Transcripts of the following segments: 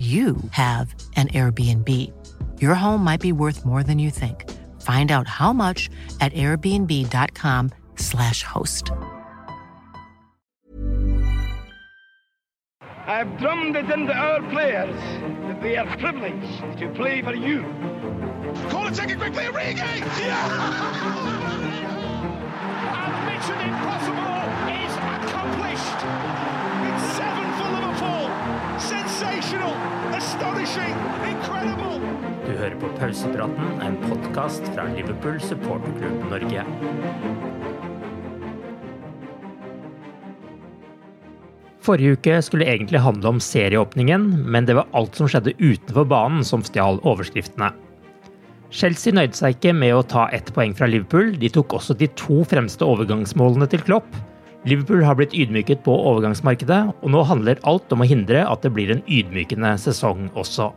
you have an Airbnb. Your home might be worth more than you think. Find out how much at airbnb.com/slash host. I've drummed it into our players that they are privileged to play for you. Call it, take it quickly, Origi! And Mission Impossible Du hører på Pausepraten, en podkast fra Liverpool supporterklubb Norge. Forrige uke skulle egentlig handle om serieåpningen, men det var alt som skjedde utenfor banen som stjal overskriftene. Chelsea nøyde seg ikke med å ta ett poeng fra Liverpool, de tok også de to fremste overgangsmålene til Klopp. Liverpool har blitt ydmyket på overgangsmarkedet, og nå handler alt om å hindre at det blir en ydmykende sesong også.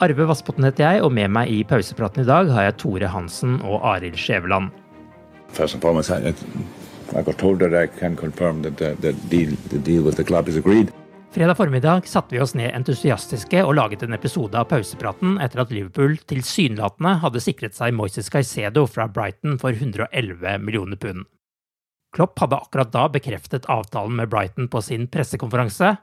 Arve Vassbotn heter jeg, og med meg i pausepraten i dag har jeg Tore Hansen og Arild Skjæveland. First and foremost, I, I got told that I can confirm that the, the, deal, the deal with the club is agreed. Fredag formiddag satte vi oss ned entusiastiske og laget en episode av pausepraten etter at Liverpool tilsynelatende hadde sikret seg Moises Caicedo fra Brighton for 111 millioner pund. Klopp hadde akkurat da bekreftet avtalen med Brighton på sin pressekonferanse,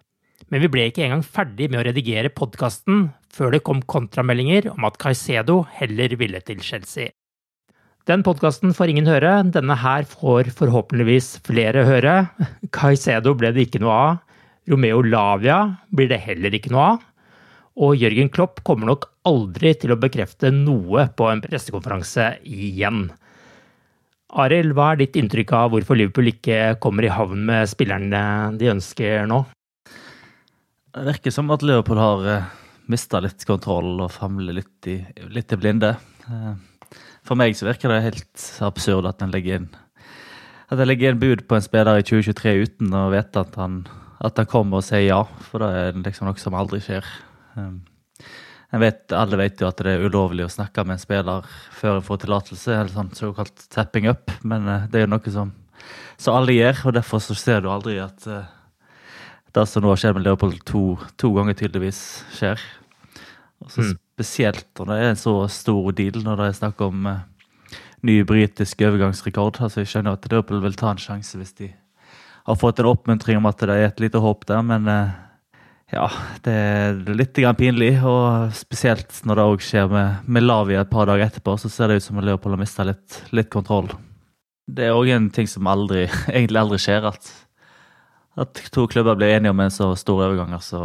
men vi ble ikke engang ferdig med å redigere podkasten før det kom kontrameldinger om at Caicedo heller ville til Chelsea. Den podkasten får ingen høre, denne her får forhåpentligvis flere høre. Caicedo ble det ikke noe av. Romeo Lavia blir det heller ikke noe av. Og Jørgen Klopp kommer nok aldri til å bekrefte noe på en pressekonferanse igjen. Arild, hva er ditt inntrykk av hvorfor Liverpool ikke kommer i havn med spillerne de ønsker nå? Det virker som at Liverpool har mista litt kontroll og famler litt i, litt i blinde. For meg så virker det helt absurd at en legger inn at jeg legger inn bud på en spiller i 2023 uten å vite at han, at han kommer og sier ja, for det er liksom noe som aldri skjer. Vet, alle vet jo at det er ulovlig å snakke med en spiller før en får tillatelse, eller sånn såkalt tapping up, men det er jo noe som, så alle gjør, og derfor så ser du aldri at uh, det som nå har skjedd med Leopold to, to ganger tydeligvis skjer. Og så Mm. Spesielt når det er en så stor deal, når det er snakk om uh, ny britisk overgangsrekord. Altså Jeg skjønner at Liverpool vil ta en sjanse hvis de har fått en oppmuntring om at det er et lite håp der, men uh, ja, det er litt pinlig. Og spesielt når det òg skjer med, med Lavia et par dager etterpå, så ser det ut som at Leopold har mista litt, litt kontroll. Det er òg en ting som aldri, egentlig aldri skjer, at, at to klubber blir enige om en så stor overgang. Så,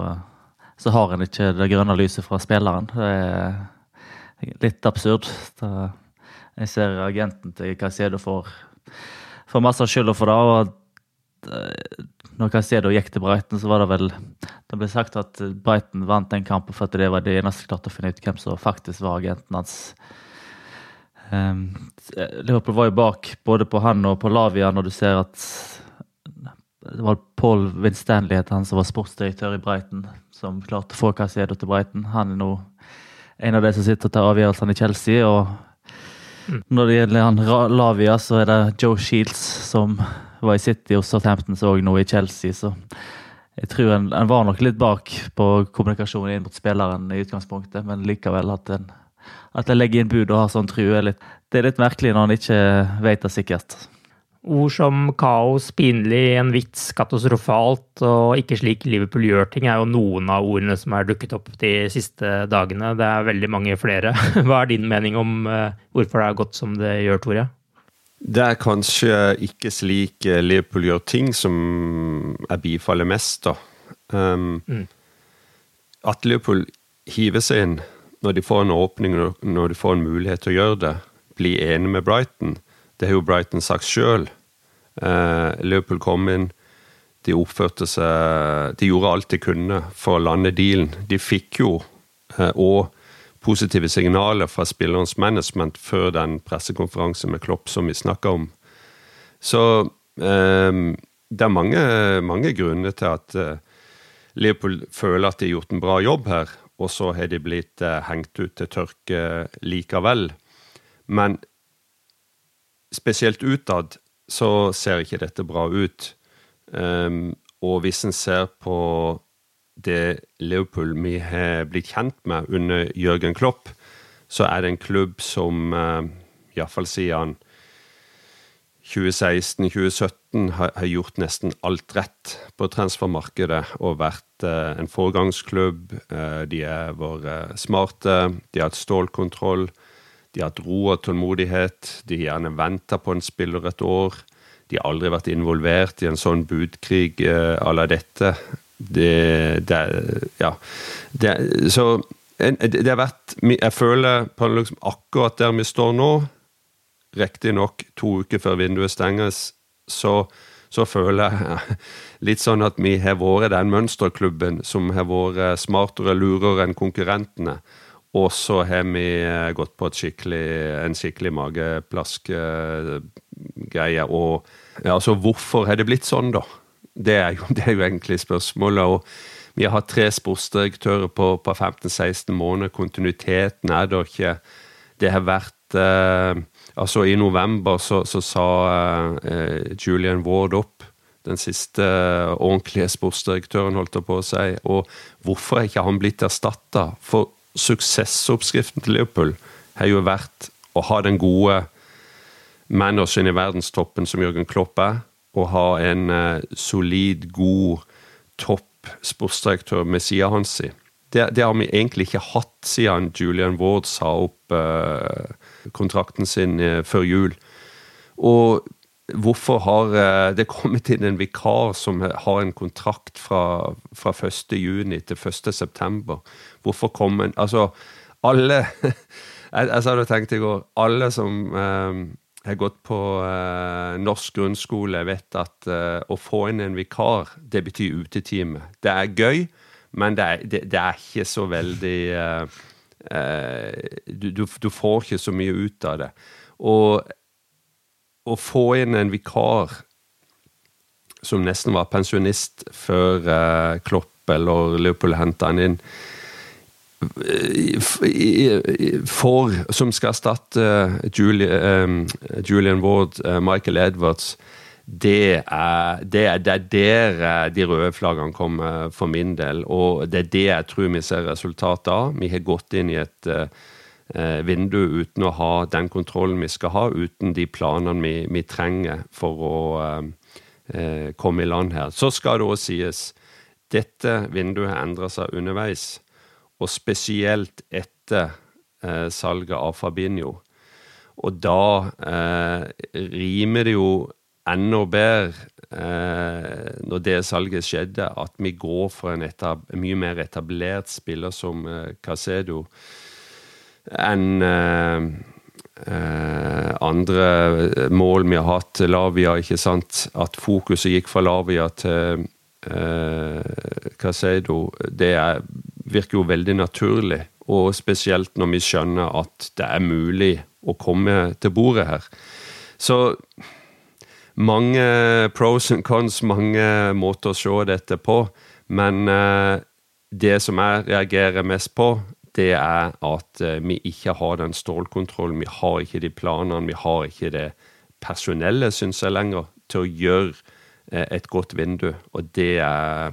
så har en ikke det grønne lyset fra spilleren. Det er litt absurd. Da, jeg ser agenten til Caicedo får, får masse skylda for det. og eh, når Caicedo gikk til Brighton, så var det vel Det ble sagt at Brighton vant den kampen for at det var det eneste klarte å finne ut hvem som faktisk var agenten hans. Um, Liverpool var jo bak både på han og på Lavia når du ser at det var Paul Winstanley han som var sportsdirektør i Brighton, som klarte å få Caicedo til Brighton. Han er nå en av de som sitter og tar avgjørelsene i Chelsea. og mm. Når det gjelder han Lavia, så er det Joe Shields som var i City og Southampton, så òg nå i Chelsea. så jeg tror en, en, var nok litt bak på kommunikasjonen inn mot spilleren i utgangspunktet, men likevel at en, at en legger inn bud og har sånn tru, er litt, det er litt merkelig når en ikke vet det sikkert. Ord som kaos, pinlig, en vits, katastrofalt og ikke slik Liverpool gjør ting, er jo noen av ordene som er dukket opp de siste dagene. Det er veldig mange flere. Hva er din mening om uh, hvorfor det har gått som det gjør, Tore? Det er kanskje ikke slik eh, Liverpool gjør ting som jeg bifaller mest, da. Um, mm. At Liverpool hiver seg inn når de får en åpning, når de får en mulighet til å gjøre det, blir enig med Brighton det har jo Brighton sagt sjøl. Uh, Liverpool kom inn, de oppførte seg De gjorde alt de kunne for å lande dealen. De fikk jo uh, og positive signaler fra spillerens management før den pressekonferansen med Klopp som vi snakka om. Så eh, det er mange, mange, grunner til at eh, Liverpool føler at de har gjort en bra jobb her, og så har de blitt eh, hengt ut til tørke likevel. Men spesielt utad så ser ikke dette bra ut. Um, og hvis en ser på det Liverpool vi har blitt kjent med under Jørgen Klopp, så er det en klubb som uh, iallfall siden 2016-2017 har, gjort nesten alt rett på transfermarkedet og vært uh, en foregangsklubb. Uh, de har vært smarte, de har hatt stålkontroll. De har hatt ro og tålmodighet. De har gjerne venta på en spiller et år. De har aldri vært involvert i en sånn budkrig uh, à la dette. Det, det Ja. Det, så det har vært Jeg føler på liksom akkurat der vi står nå, riktignok to uker før vinduet stenges, så, så føler jeg litt sånn at vi har vært den mønsterklubben som har vært smartere, lurere enn konkurrentene. Og så har vi eh, gått på skikkelig, en skikkelig mageplask-greie. Og ja, altså, hvorfor har det blitt sånn, da? Det er jo, det er jo egentlig spørsmålet. og vi har hatt tre sportsdirektører på, på 15-16 måneder. Kontinuiteten er det ikke. Det har vært eh, Altså, i november så, så sa eh, Julian Ward opp. Den siste eh, ordentlige sportsdirektøren, holdt det på å si. Og hvorfor er ikke han blitt erstatta? For suksessoppskriften til Liverpool har jo vært å ha den gode manageren i verdenstoppen som Jørgen Klopp er, og ha en uh, solid, god topp sportsdirektør med sida hans i. Det, det, har vi egentlig ikke hatt siden Julian Ward sa opp uh, kontrakten sin uh, før jul. Og Hvorfor har det kommet inn en vikar som har en kontrakt fra, fra 1.6 til 1.9? Hvorfor kom en Altså, alle jeg, jeg det tenkte i går Alle som eh, har gått på eh, norsk grunnskole, vet at eh, å få inn en vikar, det betyr utetime. Det er gøy, men det er, det, det er ikke så veldig eh, eh, du, du, du, får ikke så mye ut av det. Og å få inn en vikar som nesten var pensjonist før eh, Klopp eller Leopold henta han inn for, som skal erstatte Julian, Julian Ward, Michael Edwards det er, det, er, det er, der de røde flaggene kommer for min del. Og det er det jeg tror vi ser resultatet av. Vi har gått inn i et uh, vindu uten å ha den kontrollen vi skal ha, uten de planene vi, vi trenger for å uh, komme i land her. Så skal det òg sies dette vinduet har endra seg underveis, og spesielt etter eh, salget av Fabinho. Og da eh, rimer det jo enda bedre, eh, når det salget skjedde, at vi går for en etab mye mer etablert spiller som eh, Casedo enn eh, eh, andre mål vi har hatt. Lavia, ikke sant. At fokuset gikk fra Lavia til eh, Casedo, det er, virker jo veldig naturlig. Og spesielt når vi skjønner at det er mulig å komme til bordet her. Så mange pros and cons, mange måter å se dette på. Men uh, det som jeg reagerer mest på, det er at uh, vi ikke har den stålkontrollen. Vi har ikke de planene, vi har ikke det personellet, syns jeg lenger, til å gjøre uh, et godt vindu. Og det er,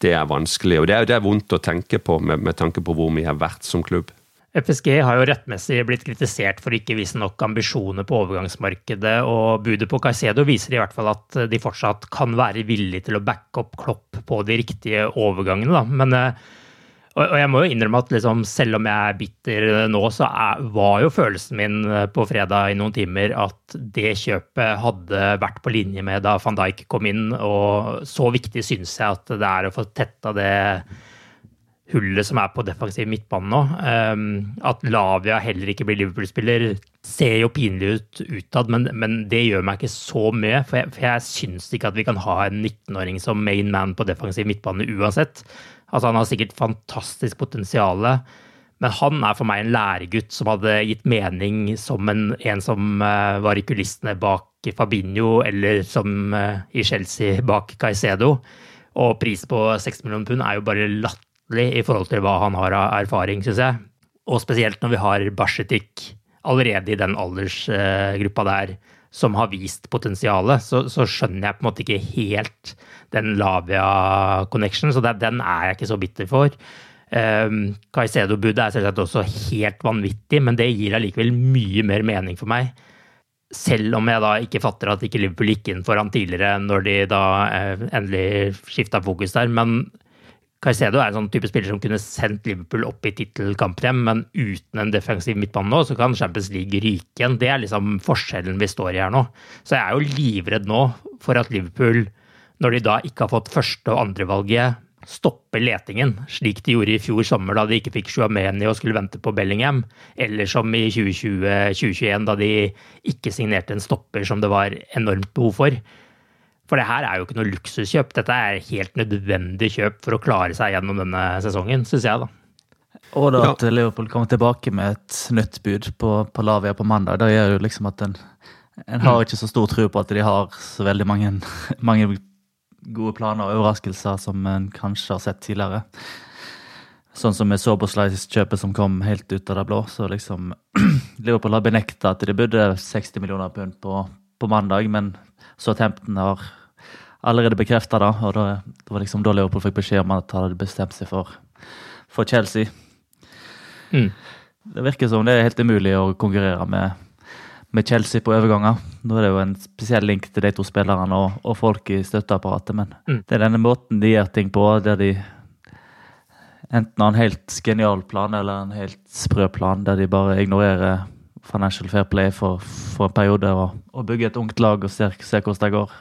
det er vanskelig. Og det er, det er vondt å tenke på med, med tanke på hvor vi har vært som klubb. FSG har jo rettmessig blitt kritisert for å ikke vise nok ambisjoner på overgangsmarkedet, og budet på Caicedo viser i hvert fall at de fortsatt kan være villige til å backe opp Klopp på de riktige overgangene. Da. Men, eh, og jeg må jo innrømme at liksom, selv om jeg er bitter nå, så er, var jo følelsen min eh, på fredag i noen timer at det kjøpet hadde vært på linje med da van Dijk kom inn, og så viktig syns jeg at det er å få tetta det hullet som er på defensiv midtbane nå. Um, at Lavia heller ikke blir Liverpool-spiller, ser jo pinlig ut utad, men, men, det gjør meg ikke så mye. For jeg, for jeg syns ikke at vi kan ha en 19-åring som main man på defensiv midtbane uansett. Altså, han har sikkert fantastisk potensial, men han er for meg en læregutt som hadde gitt mening som en, en som uh, var i kulissene bak Fabinho, eller som uh, i Chelsea bak Caicedo. Og pris på 60 millioner pund er jo bare latterlig i forhold til hva han har av erfaring, syns jeg. Og spesielt når vi har Basjetik allerede i den aldersgruppa der som har vist potensialet, så, så, skjønner jeg på en måte ikke helt den Lavia-connection, så det, den er jeg ikke så bitter for. Um, Caicedo-budet er selvsagt også helt vanvittig, men det gir allikevel mye mer mening for meg. Selv om jeg da ikke fatter at ikke Liverpool gikk inn for han tidligere, når de da eh, endelig skifta fokus der. Men Caicedo er en sånn type spiller som kunne sendt Liverpool opp i tittelkampen igjen, men uten en defensiv midtbane nå, så kan Champions League ryke igjen. Det er liksom forskjellen vi står i her nå. Så jeg er jo livredd nå for at Liverpool, når de da ikke har fått første- og andrevalget, stopper letingen, slik de gjorde i fjor sommer da de ikke fikk Shuameni og skulle vente på Bellingham, eller som i 2020-2021 da de ikke signerte en stopper som det var enormt behov for. For det her er jo ikke noe luksuskjøp. Dette er helt nødvendig kjøp for å klare seg gjennom denne sesongen, syns jeg, da. Og da at Liverpool kommer tilbake med et nytt bud på, på Lavia på mandag, da gjør jo liksom at en, en har ikke så stor tro på at de har så veldig mange, mange gode planer og overraskelser som en kanskje har sett tidligere. Sånn som med Soberslice-kjøpet som kom helt ut av det blå. Så liksom Liverpool har benekta at de budde 60 millioner pund på, på mandag, men så Tempton har allerede bekrefta det. Og det, det, var liksom da Liverpool fikk beskjed om at han hadde bestemt seg for, for Chelsea. Mm. Det virker som det er helt umulig å konkurrere med, med, Chelsea på overganger. Nå er det jo en spesiell link til de to spillerne og, og folk i støtteapparatet, men mm. det er denne måten de gjør ting på, der de enten har en helt genial plan eller en helt sprø plan, der de bare ignorerer Financial Fair Play for, for en periode og, og bygger et ungt lag og ser, ser hvordan det går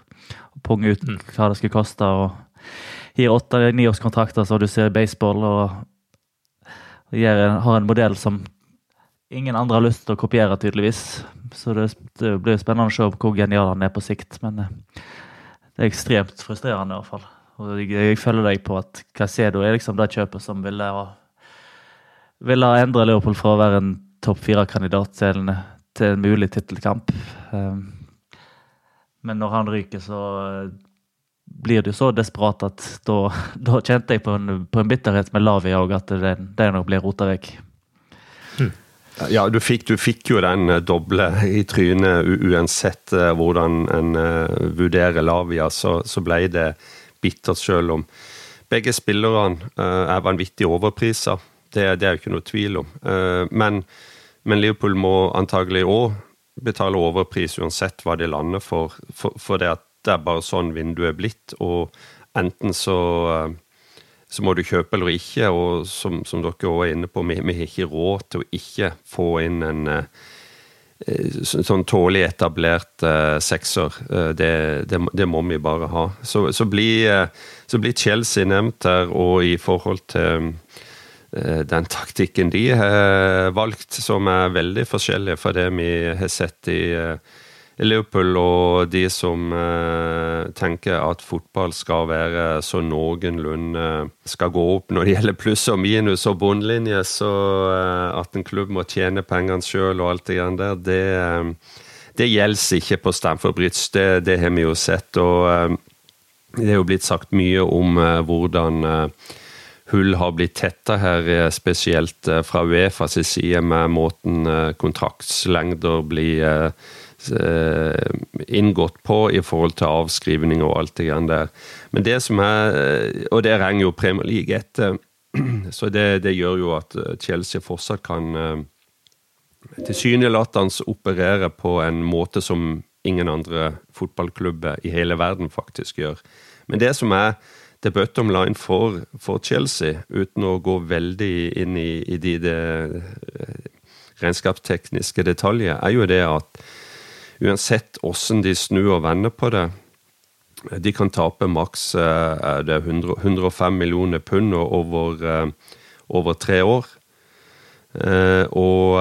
punge ut hva det skulle koste. og Gir åtte-niårskontrakter som du ser baseball, og, og har en modell som ingen andre har lyst til å kopiere, tydeligvis. Så det, det blir spennende å se hvor genial han er på sikt. Men eh, det er ekstremt frustrerende, i hvert fall. Og jeg, jeg følger deg på at Casedo er liksom det kjøpet som ville ha, ville ha endra Liverpool fra å være en topp fire-kandidat til, til, en mulig tittelkamp. Um, men når han ryker, så eh, blir det jo så desperat at da, da kjente jeg på en, på en, bitterhet med Lavi òg, at det, det nok blir rota vekk. Hmm. Ja, du fikk, du fikk, jo den eh, doble i trynet uansett uh, hvordan en uh, vurderer Lavia, så, så ble det bittert selv om begge spillerne uh, er vanvittig overpriser. Det, det, er jo ikke noe tvil om. men, men Liverpool må antagelig òg betale overpris uansett hva de lander for, for, for det, det er bare sånn vinduet er blitt. Og enten så, eh, så må du kjøpe eller ikke, og som, som dere også er inne på, vi, vi, har ikke råd til å ikke få inn en eh, sånn tålig etablert uh, sekser. Det, det, det, må vi bare ha. Så, så, blir, så Chelsea nevnt her, og i forhold til den taktikken de har valgt, som er veldig forskjellig fra det vi har sett i eh, Liverpool, og de som uh, tenker at fotball skal være så noenlunde skal gå opp når det gjelder pluss og minus og bunnlinje, så at en klubb må tjene pengene sjøl og alt det der, det, det gjelder ikke på Stamford Bridge, det, det, har vi jo sett. og Det er jo blitt sagt mye om hvordan hull har blitt tetta her, spesielt fra Uefas side, med måten kontraktslengder blir inngått på i forhold til avskrivning og alt det grann der. Men det som er Og det henger jo Premier League etter. Så det, det, gjør jo at Chelsea fortsatt kan tilsynelatende operere på en måte som ingen andre fotballklubber i hele verden faktisk gjør. Men det som er the bottom line for, for Chelsea, uten å gå veldig inn i, i de, de eh, regnskapstekniske detaljer, er jo det at uansett hvordan de snur og vender på det, de kan tape maks 105 eh, millioner pund over, eh, over tre år. Og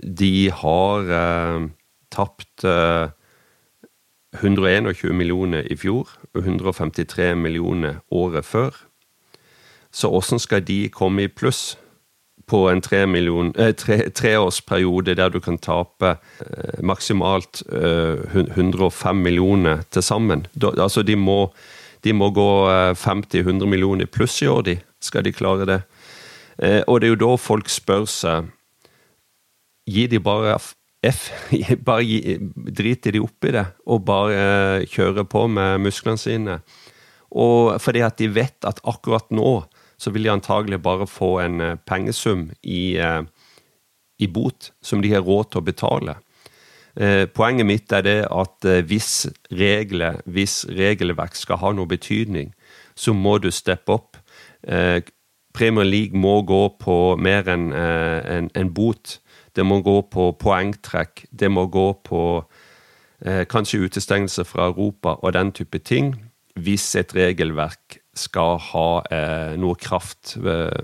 de har tapt 121 millioner i fjor og 153 millioner året før. Så hvordan skal de komme i pluss på en tre million, tre, treårsperiode der du kan tape maksimalt 105 millioner til sammen? Da, altså de må, de må gå 50-100 millioner i pluss i år, de, skal de klare det. Eh, og det er jo da folk spør seg Gir de bare F. Bare driter de oppi det og bare eh, kjører på med musklene sine. Og fordi at de vet at akkurat nå så vil de antagelig bare få en eh, pengesum i, i bot som de har råd til å betale. Poenget mitt er det at hvis regler, hvis regelverk skal ha noe betydning, så må du steppe opp. Premier League må gå på mer enn eh, en, en, bot. Det må gå på poengtrekk. Det må gå på eh, kanskje utestengelse fra Europa og den type ting, hvis et regelverk skal ha eh, noe kraft eh,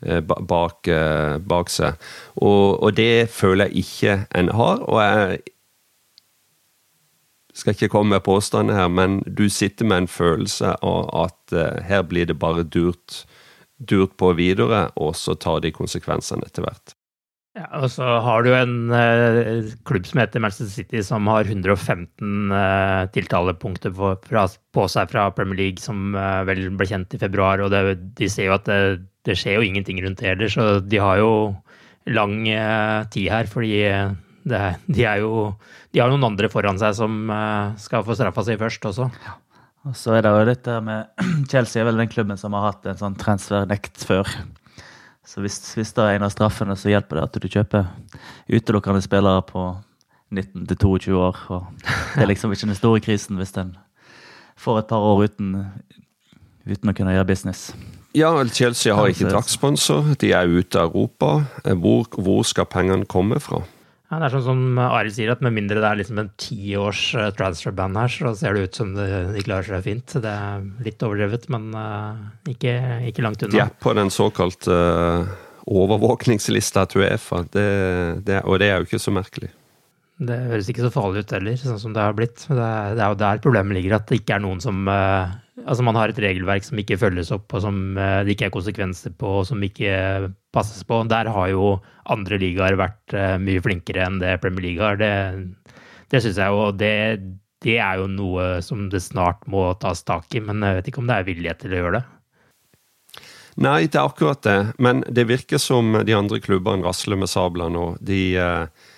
eh bak, eh, bak, seg. Og, og, det føler jeg ikke en har. og jeg skal ikke komme med påstander her, men du sitter med en følelse av at her blir det bare durt durt på videre, og så tar de konsekvensene etter hvert. Ja, og så har du en eh, klubb som heter Manchester City, som har 115 eh, tiltalepunkter på, fra, på, seg fra Premier League, som eh, vel ble kjent i februar. Og det, de ser jo at det, det, skjer jo ingenting rundt det heller, så de har jo lang eh, tid her. Fordi det, de er jo De har noen andre foran seg som eh, skal få straffa si først også. Ja. Og så er det jo dette med Chelsea er vel den klubben som har hatt en sånn transfernekt før. Så hvis, hvis det er en av straffene, så hjelper det at du kjøper utelukkende spillere på 19 22 år. Og det er liksom ikke den store krisen hvis en får et par år uten, uten å kunne gjøre business. Ja, Chelsea har ikke draktsponsor. De er ute av Europa. Hvor, hvor skal pengene komme fra? Ja, det er sånn som Arild sier, at med mindre det er liksom en tiårs uh, transfer-band her, så ser det ut som de, klarer seg fint. Det er litt overdrevet, men uh, ikke, ikke, langt unna. De er på den såkalte uh, overvåkningslista til Uefa, det, det, og det er jo ikke så merkelig. Det høres ikke så farlig ut heller, sånn som det har blitt. Det er, det er jo der problemet ligger, at det ikke er noen som uh, Altså man har et regelverk som ikke følges opp, og som eh, det ikke er konsekvenser på, og som ikke passes på. Der har jo andre ligaer vært eh, mye flinkere enn det Premier League har. Det, det syns jeg, og det, det er jo noe som det snart må tas tak i, men jeg vet ikke om det er villighet til å gjøre det. Nei, det er akkurat det. Men det virker som de andre klubbene rasler med sabler nå. De, eh, Eh,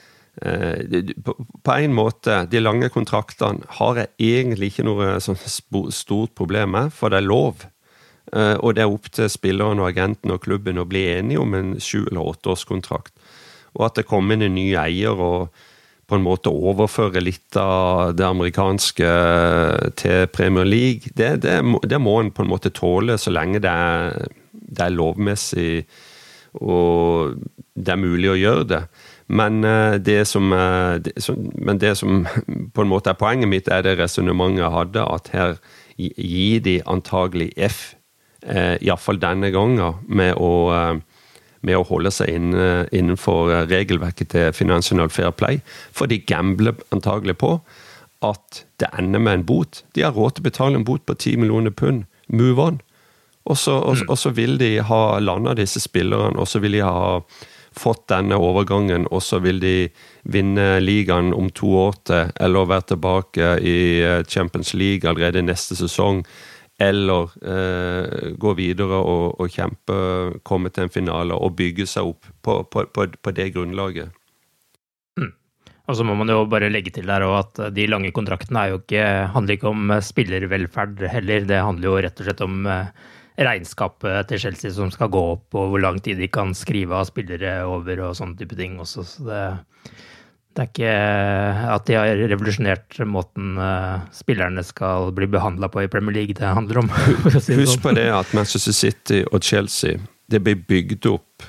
på en måte, de lange kontraktene har jeg egentlig ikke noe sånn stort problem med, for det er lov. Eh, og det er opp til spilleren og agenten og klubben å bli enige om en sju- eller åtteårskontrakt. Og at det kommer inn en ny eier og på en måte overfører litt av det amerikanske til Premier League, det, det, det må en på en måte tåle så lenge det er, det er lovmessig og det er mulig å gjøre det. Men eh, det, som, eh, men det som på en måte er poenget mitt, er det resonnementet jeg hadde, at her gir de antagelig F, eh, iallfall denne gangen, med å, med å holde seg innenfor regelverket til Financial Fair Play. For de gambler antagelig på at det ender med en bot. De har råd til å betale en bot på 10 millioner pund. Move on. Og så, og, og så vil de ha landa disse spillerne, og så vil de ha fått denne overgangen, og så vil de vinne ligaen om to år til, eller være tilbake i eh, Champions League allerede neste sesong. Eller eh, gå videre og, og, kjempe, komme til en finale og bygge seg opp på, på, på, på det grunnlaget. Mm. Og så må man jo bare legge til der at de lange kontraktene ikke, handler ikke om spillervelferd heller. Det handler jo rett og slett om eh, regnskapet til Chelsea som skal gå opp, og hvor lang tid de kan skrive av spillere over og sånne type ting også. Så det, det er ikke at de har revolusjonert måten uh, spillerne skal bli behandla på i Premier League det handler om. Husk sånn. på det at Manchester City og Chelsea det ble bygd opp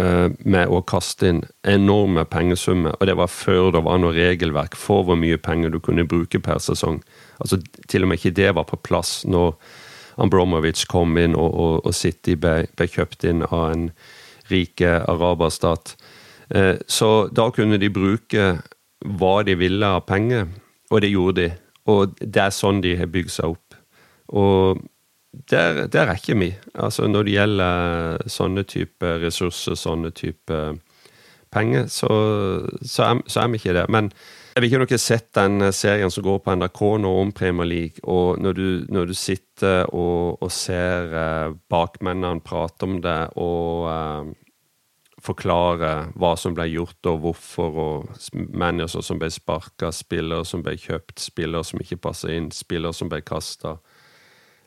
uh, med å kaste inn enorme pengesummer, og det var før det var noe regelverk for hvor mye penger du kunne bruke per sesong. Altså Til og med ikke det var på plass når Ambromovic kom inn og, og, og City ble, ble, kjøpt inn av en rik araberstat. Eh, så da kunne de bruke hva de ville av penger, og det gjorde de. Og det er sånn de har bygd seg opp. Og der, der er ikke vi. Altså når det gjelder sånne type ressurser, sånne type penger, så, så, er, så er vi ikke det. Men jeg vet ikke om dere har sett den serien som går på NRK nå om Premier League, og når du, når du sitter og, og ser eh, bakmennene prate om det, og eh, forklare hva som ble gjort og hvorfor, og manager som ble sparka, spillere som ble kjøpt, spillere som ikke passer inn, spillere som ble kasta,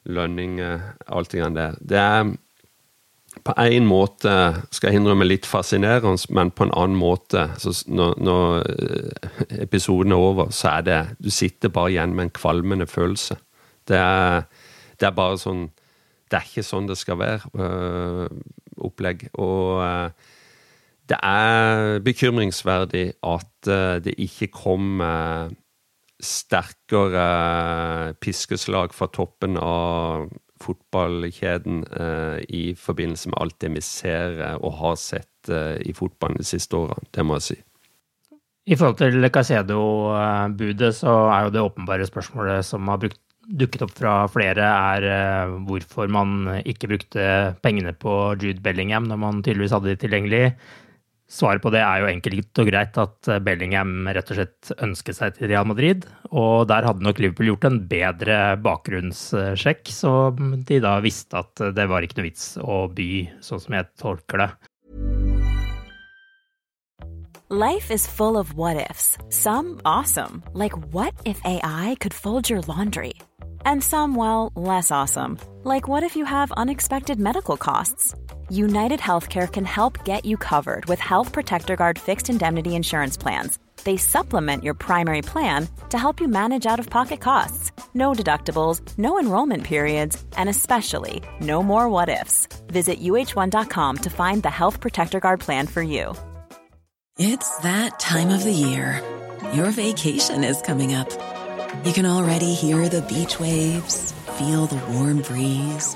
lønninger, alt det der. Det er på en måte, skal jeg innrømme, litt fascinerende, men på en annen måte når, når eh, episoden er over, så er det Du sitter bare igjen med en kvalmende følelse. Det er, det er bare sånn Det er ikke sånn det skal være, øh, opplegg. Og øh, det er bekymringsverdig at øh, det ikke kom sterkere piskeslag fra toppen av fotballkjeden eh, i forbindelse med alt det vi ser eh, og har sett i fotballen de siste årene. Det må jeg si. I forhold til Casedo-budet, så er jo det åpenbare spørsmålet som har brukt, dukket opp fra flere, er hvorfor man ikke brukte pengene på Jude Bellingham når man tydeligvis hadde de tilgjengelig. Svaret på det er jo enkelt og greit at eh, Bellingham rett og slett ønsket seg til Real Madrid. Og der hadde nok Liverpool gjort en bedre bakgrunnssjekk, så de da visste at det var ikke noe vits å by, sånn som jeg tolker det. Life is full of what ifs. Some awesome, like what if AI could fold your laundry? And some, well, less awesome, like what if you have unexpected medical costs? United Healthcare can help get you covered with Health Protector Guard fixed indemnity insurance plans. They supplement your primary plan to help you manage out of pocket costs. No deductibles, no enrollment periods, and especially no more what ifs. Visit uh1.com to find the Health Protector Guard plan for you. It's that time of the year. Your vacation is coming up. You can already hear the beach waves, feel the warm breeze,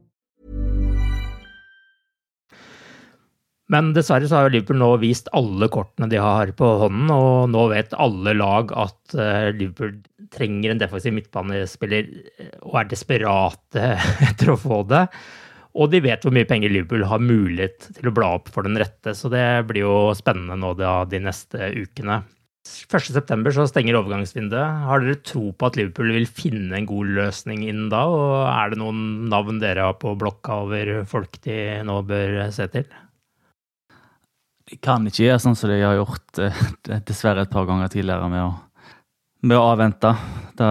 Men dessverre så har Liverpool nå vist alle kortene de har på hånden, og nå vet alle lag at eh, Liverpool trenger en defensiv midtbanespiller eh, og er desperate etter å få det. Og de vet hvor mye penger Liverpool har mulighet til å bla opp for den rette, så det blir jo spennende nå da, de neste ukene. 1.9 så stenger overgangsvinduet. Har dere tro på at Liverpool vil finne en god løsning innen da? Og er det noen navn dere har på blokka over folk de nå bør se til? De kan ikke gjøre sånn som de har gjort eh, dessverre et par ganger tidligere, med å, med å avvente. Da,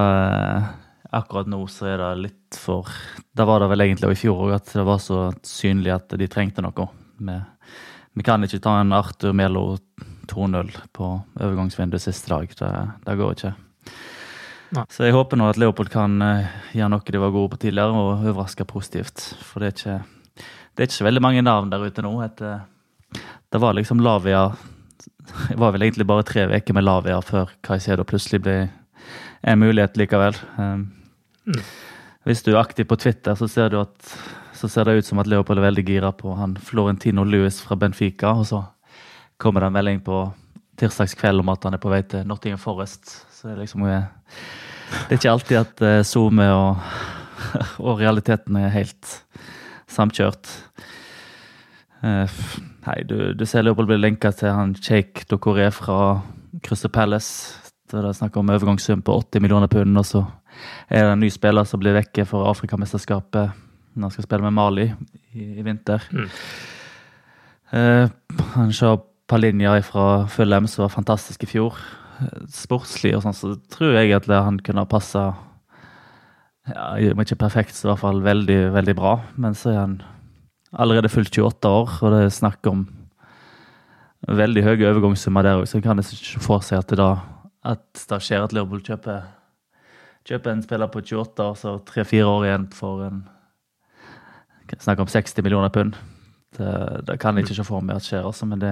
akkurat nå så er det litt for Da var det vel egentlig i fjor òg at det var så synlig at de trengte noe. Vi, vi kan ikke ta en Arthur Melo 2-0 på overgangsvinduet siste dag. Det, det går ikke. Nei. Så jeg håper nå at Leopold kan uh, gjøre noe de var gode på tidligere, og overraske positivt. For det er, ikke, det er ikke veldig mange navn der ute nå. etter det var liksom Lavia Det var vel egentlig bare tre uker med Lavia før Caicedo plutselig ble en mulighet likevel. Um, mm. Hvis du er aktiv på Twitter, så ser, at, så ser, det ut som at Leopold er veldig gira på han Florentino Louis fra Benfica. Og så kommer det en melding på tirsdagskveld om at han er på vei til Nottingham Forest. Så det er liksom Det er ikke alltid at SoMe og, og realiteten er helt samkjørt. Nei, du, du ser Leopold bli lenka til han Sheikh Dokoré fra Crystal Palace. Det er snakk om overgangssum på 80 millioner pund, og så er det en ny spiller som blir vekke for Afrikamesterskapet når han skal spille med Mali i, i vinter. Mm. Uh, han ser Palinja fra Fulham, som var fantastisk i fjor. Sportslig og sånn, så tror jeg at han kunne passa ja, Ikke perfekt, så i hvert fall veldig, veldig bra. Men så er han allerede fylt 28 år, og det er snakk om veldig høye overgangssummer der òg, så kan ikke få seg at det da at det skjer at Liverpool kjøper, kjøper en spiller på 28 år, så tre-fire år igjen for en Snakk om 60 millioner pund. Det, det kan jeg ikke se for meg at skjer, altså, men det,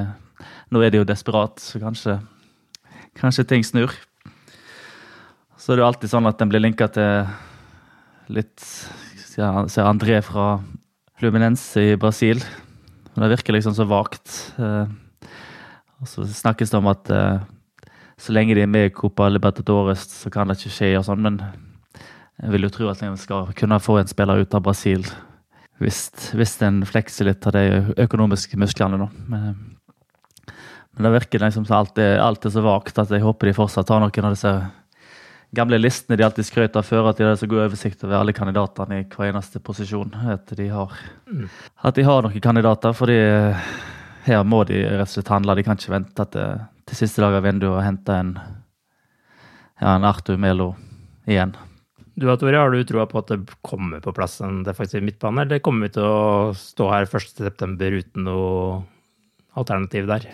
nå er de jo desperat, så kanskje, kanskje ting snur. Så det er jo alltid sånn at en blir linka til litt Ser André fra Fluminense i Brasil. Men det virker liksom så vagt. Eh, og så snakkes det om at eh, så lenge de er med i Copa Libertadores, så kan det ikke skje og sånn, men jeg vil jo tro at en skal kunne få en spiller ut av Brasil hvis, hvis en flekser litt av de økonomiske musklene nå. Men, men det virker liksom som alt er, alt er så vagt at jeg håper de fortsatt tar noen av disse gamle listene de alltid skrøt av før, at de hadde så god oversikt over alle kandidatene i hver eneste posisjon. At de har, mm. at de har noen kandidater, fordi eh, her må de rett og slett handle. De kan ikke vente til, til siste dag av vinduet og hente en, ja, en Arthur Melo igjen. Du Tore, har du troa på at det kommer på plass en defensiv midtbane, eller kommer vi til å stå her 1.9 uten noe alternativ der?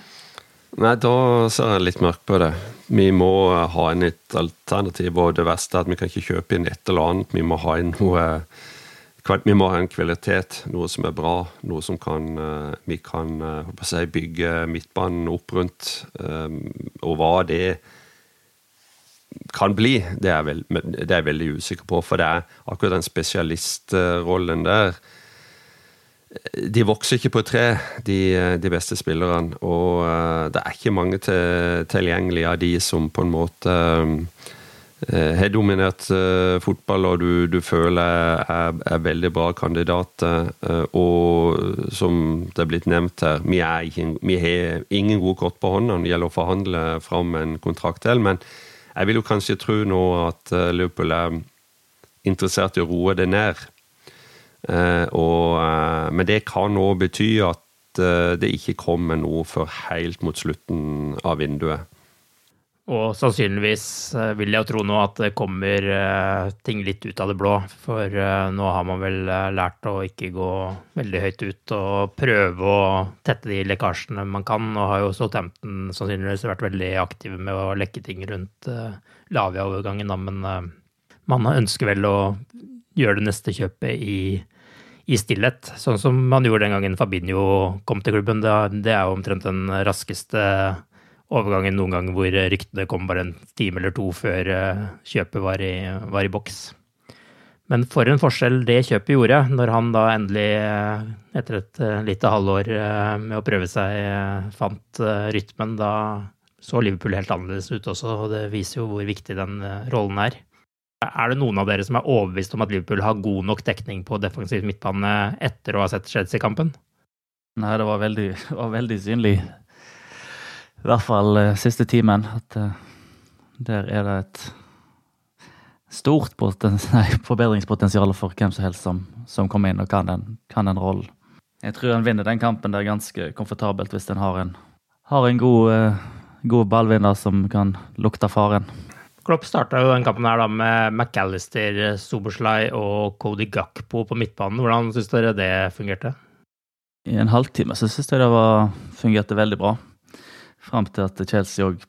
Nei, da ser jeg litt mørkt på det. Vi må ha inn et alternativ, og det verste er at vi kan ikke kjøpe inn et eller annet. Vi må ha inn noe vi må ha en kvalitet, noe som er bra, noe som kan, eh, vi kan eh, si, bygge midtbanen opp rundt. Eh, og hva det kan bli, det er jeg veldig usikker på. For det er akkurat den spesialistrollen der de vokser ikke på tre, de, de beste spillerne. Og uh, det er ikke mange til, tilgjengelige av de som på en måte uh, har dominert fotball, og du, du føler er, er, veldig bra kandidater. og som det er blitt nevnt her, vi, ikke, vi har ingen gode kort på hånda når det gjelder å forhandle fram en kontrakt til. Men jeg vil jo kanskje tro nå at Liverpool er interessert i å roe det ned. Eh, og, eh, men det kan òg bety at eh, det ikke kommer noe før helt mot slutten av vinduet. Og sannsynligvis vil jeg jo tro nå at det kommer ting litt ut av det blå. For nå har man vel lært å ikke gå veldig høyt ut og prøve å tette de lekkasjene man kan. Og har jo Southampton sannsynligvis vært veldig aktive med å lekke ting rundt Lavia-overgangen, men man ønsker vel å gjøre det neste kjøpet i, i stillhet. Sånn som man gjorde den gangen Fabinho kom til klubben. Det, er jo omtrent den raskeste overgangen noen gang hvor ryktene kom bare en time eller to før eh, kjøpet var i, var i boks. Men for en forskjell det kjøpet gjorde, når han da endelig, eh, etter et eh, lite halvår med å prøve seg, fant rytmen. Da så Liverpool helt annerledes ut også, og det viser jo hvor viktig den rollen er. Er det noen av dere som er overbevist om at Liverpool har god nok dekning på defensiv midtbane etter å ha sett Chelsea-kampen? Nei, det var veldig, var veldig synlig i hvert fall uh, siste timen. At uh, der er det et stort nei, forbedringspotensial for hvem som helst som, som kommer inn og kan den, kan den rollen. Jeg tror han vinner den kampen der ganske komfortabelt hvis han har en, har en god, uh, god ballvinner som kan lukte faren. Klopp starta jo den kampen her da med McAllister, Soberslay og Cody Gakpo på midtbanen. Hvordan syns dere det fungerte? I en halvtime så syns jeg det var, fungerte veldig bra. Fram til at Chelsea òg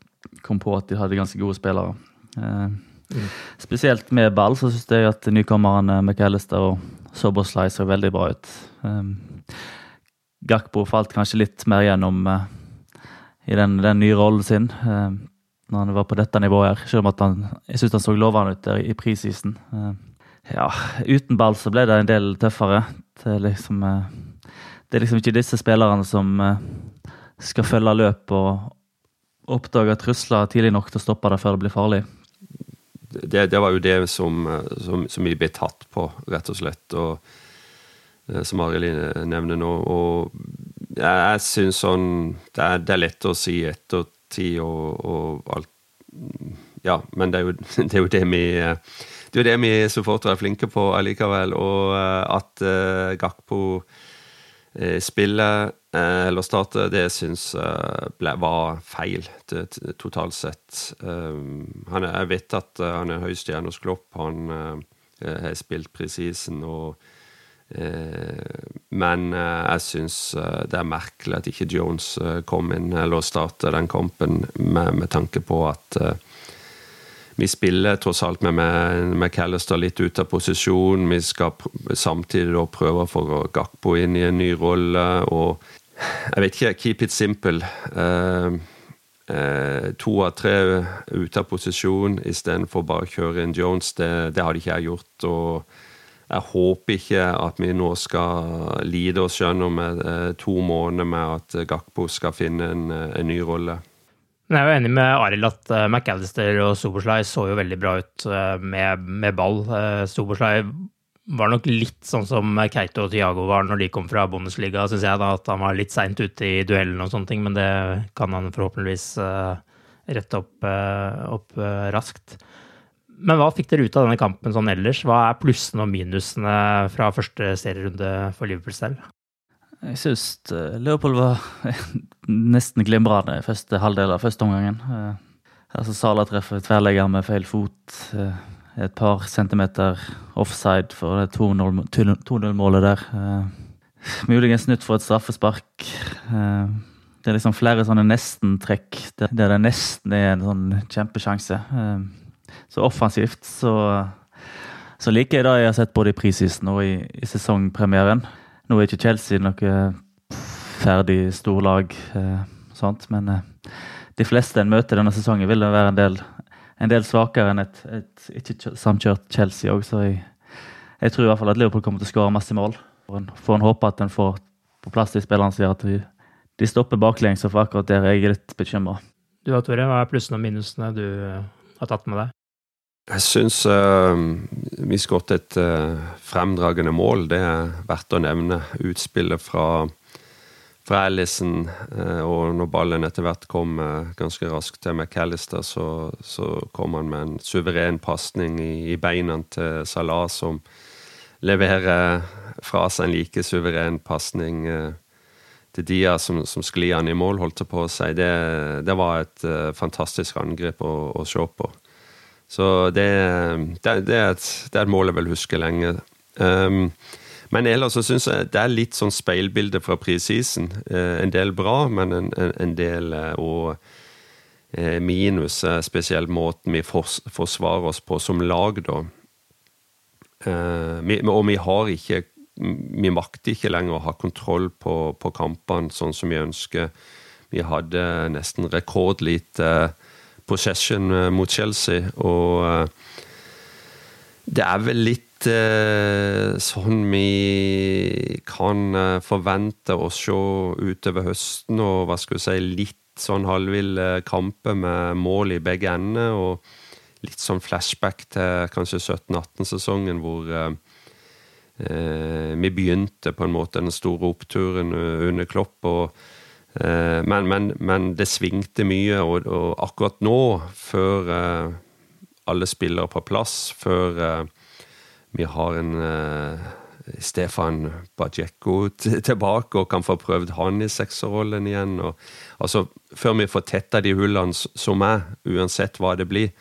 kom på at de hadde ganske gode spillere. Eh, mm. Spesielt med ball så syns jeg at nykommerne McAllister og Soberslay så veldig bra ut. Eh, Gakpo falt kanskje litt mer gjennom eh, i den, den, nye rollen sin eh, når han var på dette nivået her. Selv om at han, jeg syns han så lovende ut der i prisisen. Eh, ja, uten ball så ble det en del tøffere. Det er liksom, eh, det er liksom ikke disse spillerne som skal følge løp og oppdage trusler tidlig nok til å stoppe det før det blir farlig. Det, det var jo det som, som, som, vi ble tatt på, rett og slett. Og, eh, som Arild nevner nå. Og jeg, syns sånn det er, det er, lett å si ettertid og, og alt Ja, men det er jo det, er jo det vi det er jo det vi supportere er flinke på allikevel. Og eh, at uh, Gakpo uh, spiller Eh, eller startet, det syns jeg eh, var feil totalt sett. Eh, er, jeg vet at han er høy stjerne hos Klopp. Han har spilt presisen og Men jeg syns det er merkelig at ikke Jones kom inn eller startet den kampen, med, med tanke på at vi spiller tross alt med, McAllister litt ut av posisjon. Vi skal samtidig prøve å få Gakpo inn i en ny rolle. og jeg vet ikke. Keep it simple. Eh, to av tre ute av posisjon istedenfor bare å kjøre inn Jones. Det, det hadde ikke jeg gjort. og jeg håper ikke at vi nå skal lide oss gjennom uh, to måneder med at Gakpo skal finne en, en ny rolle. Jeg er jo enig med Arild at McAllister og Soberslay så jo veldig bra ut med, med ball. Soberslay var nok litt sånn som Keito og Tiago var når de kom fra Bundesliga, syns jeg. da, At han var litt seint ute i duellen og sånne ting, men det kan han forhåpentligvis rette opp, opp raskt. Men hva fikk dere ut av denne kampen sånn ellers? Hva er plussene og minusene fra første serierunde for Liverpool selv? Jeg syns Leopold var nesten glimrende i første halvdel av første omgangen. Altså Sala treffer tverrlegger med feil fot et par centimeter offside for det 2-0-målet der. Muligens nytt for et straffespark. Det er liksom flere sånne nesten-trekk der det nesten er en sånn kjempesjanse. Så offensivt så, så liker jeg det jeg har sett både i prisisen og i, i sesongpremieren. Nå er ikke Chelsea noe ferdig storlag, sånt, men de fleste en møter denne sesongen, vil det være en del en del svakere enn et, et ikke samkjørt Chelsea òg, så jeg, jeg, tror i hvert fall at Liverpool kommer til å skåre masse mål. Får en håpe at en får på plass de spillerne som gjør at de, de stopper baklengs, og for akkurat der er jeg litt bekymra. Du da, Tore, hva er plussene og minusene du har tatt med deg? Jeg syns uh, vi skåret et uh, fremdragende mål. Det er verdt å nevne. Utspillet fra fra Allison, uh, og når ballen etter hvert kom eh, ganske raskt til McAllister, så, så kom han med en suveren pasning i, i, beina til Salah, som leverer fra seg en like suveren pasning eh, til Dia, som, som sklir han i mål, holdt på si. Det, det var et fantastisk angrep å, å, se på. Så det, det, det, er et, det er et mål jeg vil huske lenge. Um, men ellers så syns jeg det er litt sånn speilbilde fra prisisen. Eh, en del bra, men en, en del òg eh, eh, minus, spesielt måten vi forsvarer oss på som lag, da. Eh, og vi har ikke Vi makter ikke lenger å ha kontroll på, på kampene sånn som vi ønsker. Vi hadde nesten rekordlite possession eh, mot Chelsea, og eh, det er vel litt eh, sånn vi kan forvente å se utover høsten, og hva skal vi si, litt sånn halvville kamper med mål i begge ender. og litt sånn flashback til kanskje 17-18-sesongen, hvor eh, vi begynte på en måte den store oppturen under Klopp. og men, men, men, det svingte mye, og, og akkurat nå, før eh, alle spillere på plass, før eh, vi har en eh, Stefan Bajekko tilbake og kan få prøvd han i sekserrollen igjen. Og, altså, før vi får tetta de hullene som er, uansett hva det blir,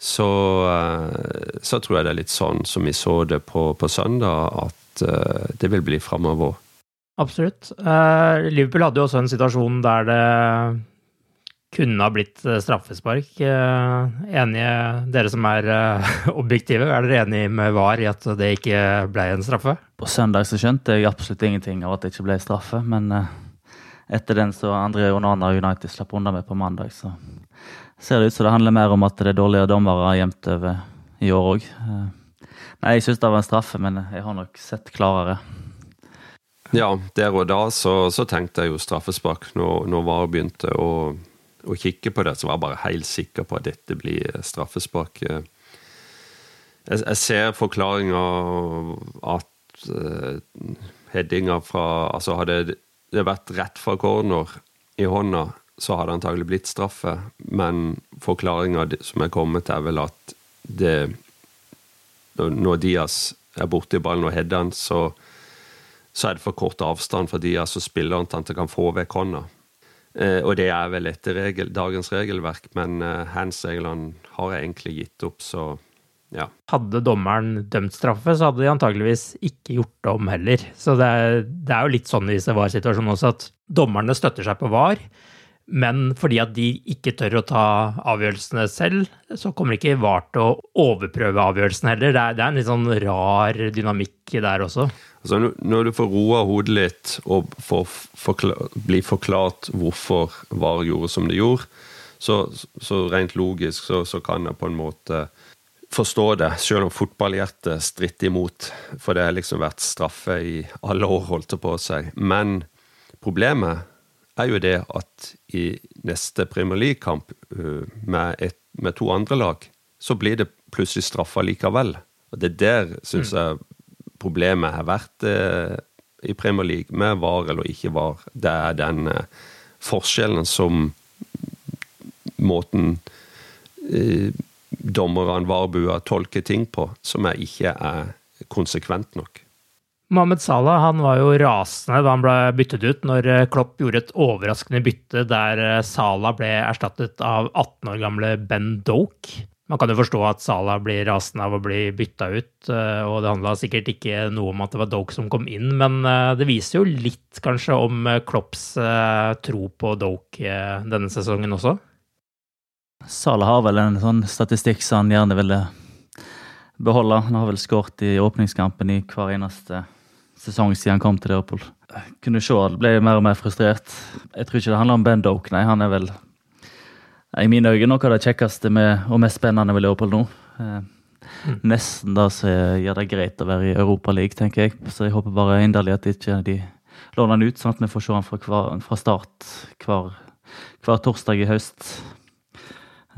så, eh, så, tror jeg det er litt sånn som vi så det på, på søndag, at uh, det vil bli framover. Absolutt. Uh, Liverpool hadde jo også en situasjon der det kunne ha blitt straffespark. Uh, enige, dere som er objektive, er dere enige med VAR i at det ikke ble en straffe? På søndag så skjønte jeg absolutt ingenting av at det ikke ble straffe, men etter den så André Onana United slapp unna med på mandag, så ser det ut som det handler mer om at det er dårligere dommere jevnt over i år òg. Eh, nei, jeg syns det var en straffe, men jeg har nok sett klarere. Ja, der og da så, så tenkte jeg jo straffespark. Når, når VAR begynte å, å, kikke på det, så var jeg bare helt sikker på at dette blir straffespark. Jeg, jeg ser forklaringa at uh, headinga fra Altså, hadde det vært rett fra corner i hånda, så hadde det antagelig blitt straffe. Men forklaringa som er kommet, er vel at det Når Diaz er borti ballen og header den, så, så, er det for kort avstand for altså, spilleren at kan få vekk hånda. Eh, og det er vel etter regel, dagens regelverk, men eh, hands-reglene har jeg egentlig gitt opp, så ja. Hadde dommeren dømt straffe, så hadde de antageligvis ikke gjort det om heller. Så det er, det er jo litt sånn i disse VAR-situasjonene også, at dommerne støtter seg på VAR. Men fordi at de ikke tør å ta avgjørelsene selv, så kommer ikke VAR til å overprøve avgjørelsen heller. Det er, det er en litt sånn rar dynamikk der også. Altså, når du får roa hodet litt og forklar, bli forklart hvorfor VAR gjorde som det gjorde, så, så rent logisk så, så, kan jeg på en måte forstå det, selv om fotballhjertet stritter imot. For det har liksom vært straffe i alle år, holdt det på seg. Men problemet er jo det at i neste Premier League-kamp uh, med, med, to andre lag, så blir det plutselig straffa likevel. Og det der syns mm. jeg problemet har vært uh, i Premier League, med var eller ikke var. Det er den uh, forskjellen som måten dommerne, Varbua, tolker ting på, som jeg ikke er konsekvent nok. Mohammed Salah han var jo rasende da han ble byttet ut, når eh, Klopp gjorde et overraskende bytte der eh, Salah ble erstattet av 18 år gamle Ben Doke. Man kan jo forstå at Salah blir rasende av å bli bytta ut, eh, og det handla sikkert ikke noe om at det var Doke som kom inn, men det viser jo litt kanskje om Klopps tro på Doke denne sesongen også. Salah har vel en sånn statistikk som han gjerne ville beholde. Han har vel skåret i åpningskampen i hver eneste sesong siden han kom til Liverpool. Kunne se at ble mer og mer frustrert. Jeg tror ikke det handler om Ben Doke, nei. Han er vel i mine øyne noe av det kjekkeste med, og mest spennende med Liverpool nå. Eh, mm. Nesten da så gjør det greit å være i Europaligaen, tenker jeg. Så jeg håper bare inderlig at ikke de låner han ut, sånn at vi får se han fra, hver, fra start hver, hver, torsdag i høst.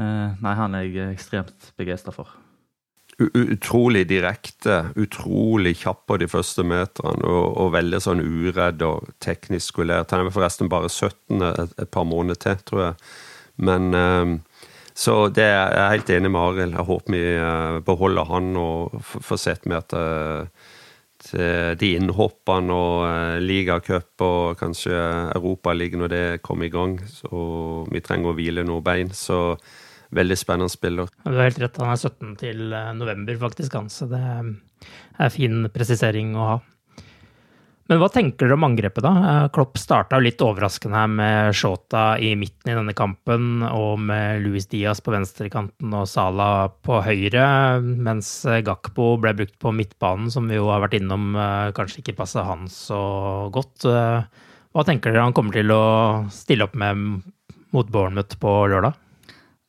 Eh, nei, han er jeg ekstremt begeistra for utrolig direkte, utrolig kjapp på de første meterne og, og veldig sånn uredd og teknisk skolert. Han er forresten bare 17, et, et par måneder til, tror jeg. Men um, Så det er jeg helt enig med Arild. Jeg håper vi uh, beholder han og får sett med at uh, de innhoppene og uh, ligacup og kanskje Europaligaen når det kommer i gang. Så vi trenger å hvile noen bein. så veldig spennende spiller. Du har helt rett, han er 17 til eh, november, faktisk, han. Så det er fin presisering å ha. Men hva tenker dere om angrepet, da? Eh, Klopp starta litt overraskende her med Shota i midten i denne kampen, og med Luis Diaz på venstrekanten og Sala på høyre, mens Gakpo ble brukt på midtbanen, som vi jo har vært innom eh, kanskje ikke passer han så godt. Eh, Hva tenker dere han kommer til å stille opp med mot Bournemouth på lørdag?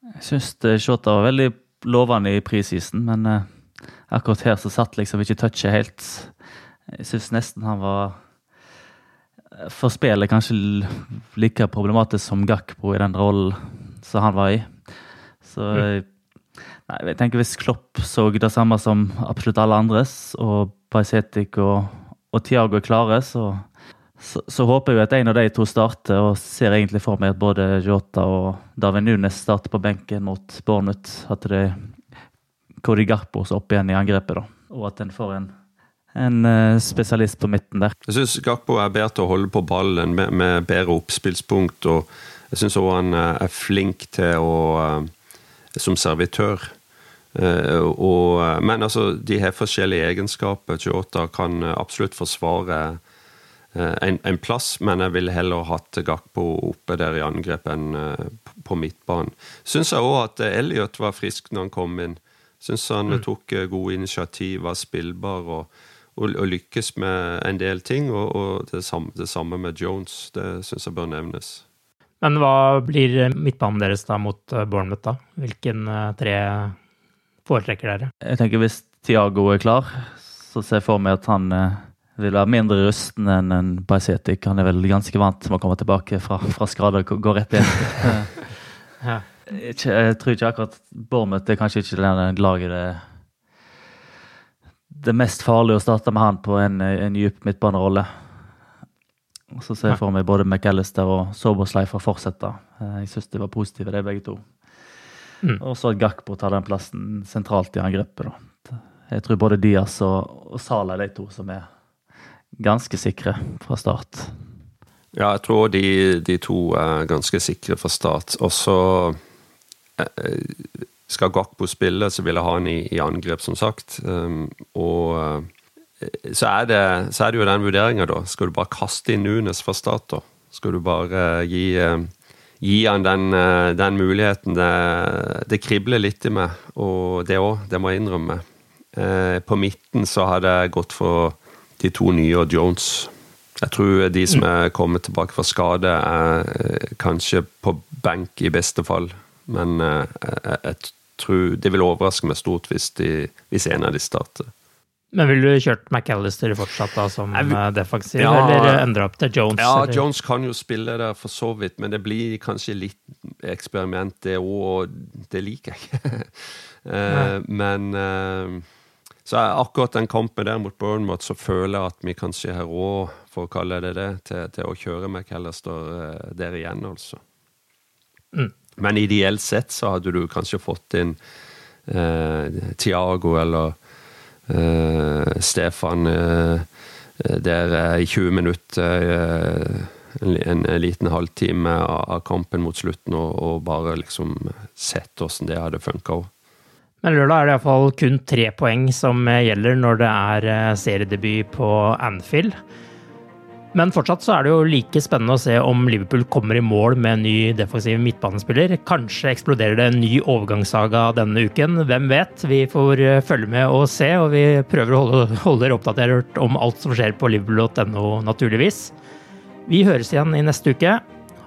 Jeg syns Shota var veldig lovende i prisisen, men akkurat her så satt liksom ikke touchet helt. Jeg syns nesten han var eh, For spillet kanskje like problematisk som Gakpo i den rollen som han var i. Så mm. nei, jeg tenker hvis Klopp så det samme som absolutt alle andres, og Paisetic og, og Tiago er klare, så, så, så, håper jeg at en av de to starter, og ser egentlig for meg at både Jota og David Nunes starter på benken mot Bournemouth. At det er Cody Garpos opp igjen i angrepet, da. Og at en får en en uh, spesialist på midten der. Jeg syns Garpo er bedre til å holde på ballen med, med bedre oppspillspunkt. og Jeg syns òg han eh, er flink til å uh, som servitør. Og, men altså, de har forskjellige egenskaper. Jota kan absolutt forsvare en, en, plass, men jeg ville heller hatt Gakpo oppe der i angrep enn på midtbanen. Syns jeg òg at Elliot var frisk når han kom inn. Syns han mm. tok gode initiativ, var spillbar. og og, og, lykkes med en del ting. Og, og det, samme, det, samme, med Jones. Det syns jeg bør nevnes. Men hva blir midtbanen deres da mot eh, Bournemouth, da? Hvilken tre foretrekker dere? Jeg tenker Hvis Tiago er klar, så ser jeg for meg at han vil være mindre rusten enn en Bajsetic. Han er vel ganske vant med å komme tilbake fra, fra skade og gå rett inn. jeg, jeg tror ikke akkurat Bournemouth er kanskje ikke det laget det det mest farlige å starte med han på en, en dyp midtbanerolle. Så ser jeg for meg både McAllister og Sobersley får fortsette. Eh, jeg syns de var positive, de begge to. Mm. Og så at Gakpo tar den plassen sentralt i angrepet. Da. Jeg tror både Diaz og, og Sala er de to som er ganske sikre fra start. Ja, jeg tror de, de to er ganske sikre fra start. Og så eh, skal Gakpo spille, så vil jeg ha han i, i angrep, som sagt. Um, og uh, så er, det, så er, det, jo den vurderinga, da. Skal du bare kaste inn Nunes fra start, da? Skal du bare gi, uh, gi han den, den muligheten? Det, det, kribler litt i meg, og det òg, det må jeg innrømme. på midten så har det gått for de to nye og Jones. Jeg tror de som er kommet tilbake fra skade, er kanskje på benk i beste fall. Men jeg, jeg tror Det vil overraske meg stort hvis, de, hvis en av de starter. Men ville du kjørt McAllister fortsatt da som vil, eh, defensiv, ja, eller endre opp til Jones? Ja, eller? Jones kan jo spille der for så vidt, men det blir kanskje litt eksperiment, det òg, og det liker jeg ikke. uh, men uh, så akkurat den kampen der mot Bournemouth, så føler jeg at vi kanskje har råd, for å kalle det det, til, til å kjøre McAllister uh, der igjen, altså. Mm. Men ideelt sett så hadde du kanskje fått inn eh, Tiago eller eh, Stefan eh, der eh, i 20 minutter eh, en, en, liten halvtime av, av, kampen mot slutten, og, og bare liksom sett åssen det hadde funka. Men lørdag er det iallfall kun tre poeng som gjelder når det er eh, seriedebut på Anfield. Men fortsatt så er det jo like spennende å se om Liverpool kommer i mål med en ny defensiv midtbanespiller. Kanskje eksploderer det en ny overgangssaga denne uken. Hvem vet? Vi får eh, følge med og se, og vi prøver å holde, holde dere oppdatert om alt som skjer på liverpool.no, naturligvis. Vi høres igjen i neste uke.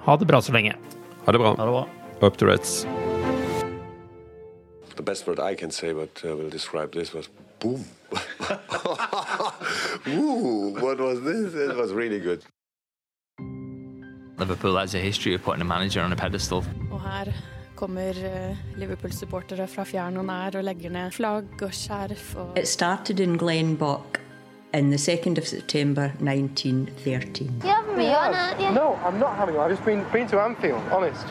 Ha det bra så lenge. Ha det bra. Ha det bra. Up to Reds. The best word I can say, but uh, will describe this was boom. Ooh, what was this? It was really good. Liverpool has a history of putting a manager on a pedestal. Og her kommer eh, Liverpool-supportere fra fjern og nær og legger ned flagg og skjerf. Og It started in Glenbock in the 2nd of September 1913. You have me on it, yeah. No, I'm not having you. I've just been, been to Anfield, honest.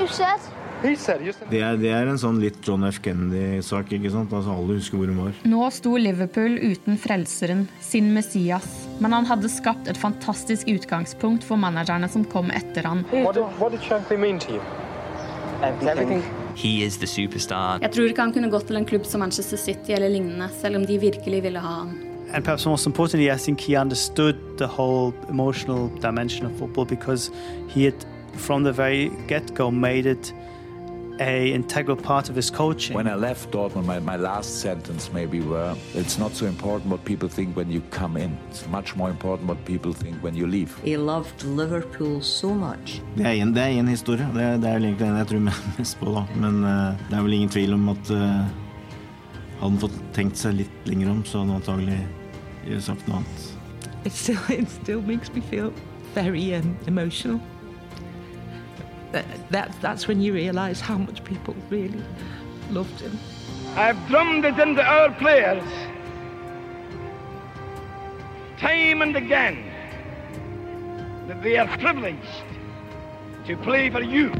You said? Det er, det er, en sånn litt John F. Kennedy-sak. ikke sant? Altså Alle husker hvor hun var. Nå sto Liverpool uten frelseren, sin Messias. Men han hadde skapt et fantastisk utgangspunkt for managerne som kom etter han. He is the superstar. Jeg tror ikke han kunne gått til en klubb som Manchester City eller lignende, selv om de virkelig ville ha han. and perhaps most importantly, I think he understood the whole emotional dimension of football because he had, from the very get-go, made it a integral part of his coaching. When I left Dortmund, my, my last sentence maybe were, it's not so important what people think when you come in. It's much more important what people think when you leave. He loved Liverpool so much. Det er en, det er en historie. Det, er- det er vel egentlig den jeg tror mest på, da. Men uh, det er vel ingen tvil om at uh, hadde han fått tenkt seg litt lenger om, så hadde han antagelig sagt noe annet. It still, it still makes me feel very um, emotional. That, that, that's when you realize how much people really loved him. I've drummed it into our players time and again that they are privileged to play for you.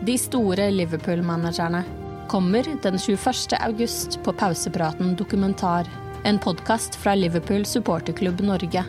De store Liverpool-managerne kommer den 21. august på Pausepraten dokumentar, en podkast fra Liverpool supporterklubb Norge.